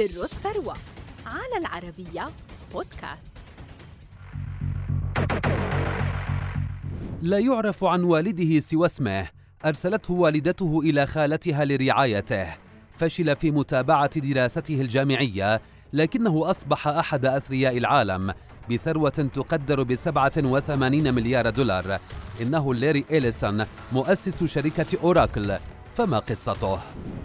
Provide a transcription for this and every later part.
سر الثروة على العربية بودكاست. لا يعرف عن والده سوى اسمه. أرسلته والدته إلى خالتها لرعايته. فشل في متابعة دراسته الجامعية لكنه أصبح أحد أثرياء العالم بثروة تقدر ب 87 مليار دولار. إنه ليري إليسون مؤسس شركة أوراكل. فما قصته؟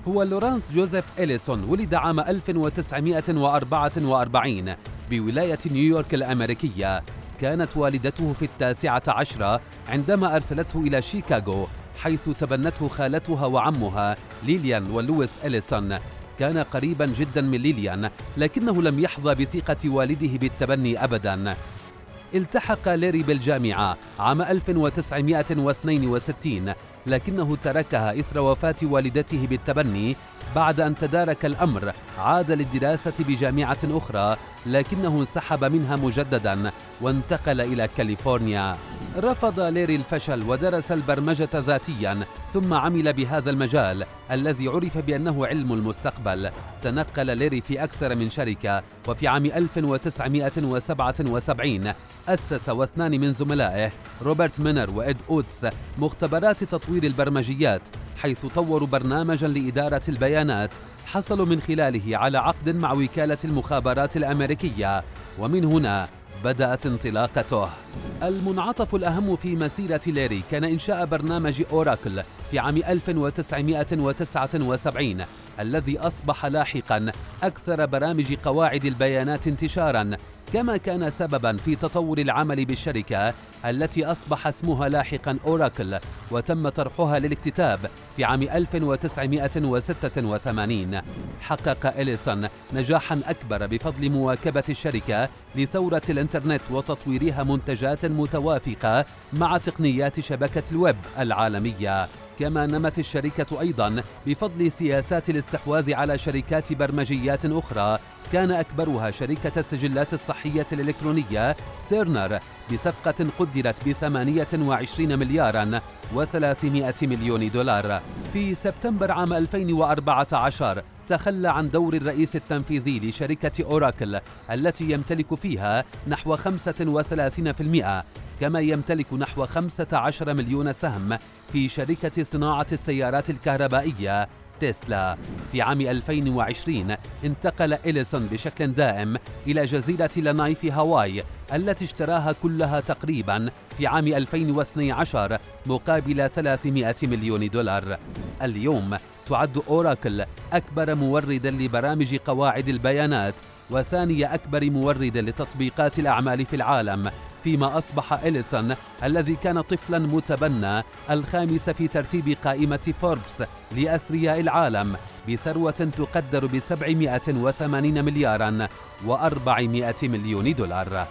هو لورانس جوزيف إليسون ولد عام 1944 بولاية نيويورك الأمريكية. كانت والدته في التاسعة عشرة عندما أرسلته إلى شيكاغو حيث تبنته خالتها وعمها ليليان ولويس إليسون. كان قريبا جدا من ليليان لكنه لم يحظى بثقة والده بالتبني أبدا. التحق لاري بالجامعة عام 1962 لكنه تركها إثر وفاة والدته بالتبني بعد أن تدارك الأمر عاد للدراسة بجامعة أخرى لكنه انسحب منها مجددا وانتقل إلى كاليفورنيا. رفض ليري الفشل ودرس البرمجة ذاتيا ثم عمل بهذا المجال الذي عرف بأنه علم المستقبل. تنقل ليري في أكثر من شركة وفي عام 1977 أسس واثنان من زملائه روبرت مينر وإد أوتس مختبرات تطوير البرمجيات حيث طوروا برنامجا لإدارة البيانات حصلوا من خلاله على عقد مع وكالة المخابرات الأمريكية. ومن هنا بدأت انطلاقته. المنعطف الأهم في مسيرة ليري كان إنشاء برنامج أوراكل في عام 1979 الذي أصبح لاحقا أكثر برامج قواعد البيانات انتشارا كما كان سببا في تطور العمل بالشركة التي أصبح اسمها لاحقا أوراكل وتم طرحها للاكتتاب في عام 1986 حقق إليسون نجاحا أكبر بفضل مواكبة الشركة لثورة الإنترنت وتطويرها منتجات متوافقة مع تقنيات شبكة الويب العالمية. كما نمت الشركة أيضا بفضل سياسات الاستحواذ على شركات برمجيات أخرى كان أكبرها شركة السجلات الصحية الإلكترونية سيرنر بصفقة قدرت ب 28 مليارا و300 مليون دولار. في سبتمبر عام 2014 تخلى عن دور الرئيس التنفيذي لشركة أوراكل التي يمتلك فيها نحو 35% كما يمتلك نحو 15 مليون سهم في شركة صناعة السيارات الكهربائية تسلا. في عام 2020 انتقل إليسون بشكل دائم إلى جزيرة لاناي في هاواي التي اشتراها كلها تقريبا في عام 2012 مقابل 300 مليون دولار. اليوم تعد أوراكل أكبر مورد لبرامج قواعد البيانات وثاني أكبر مورد لتطبيقات الأعمال في العالم فيما أصبح إليسون الذي كان طفلا متبنى الخامس في ترتيب قائمة فوربس لأثرياء العالم بثروة تقدر ب 780 مليارا و400 مليون دولار.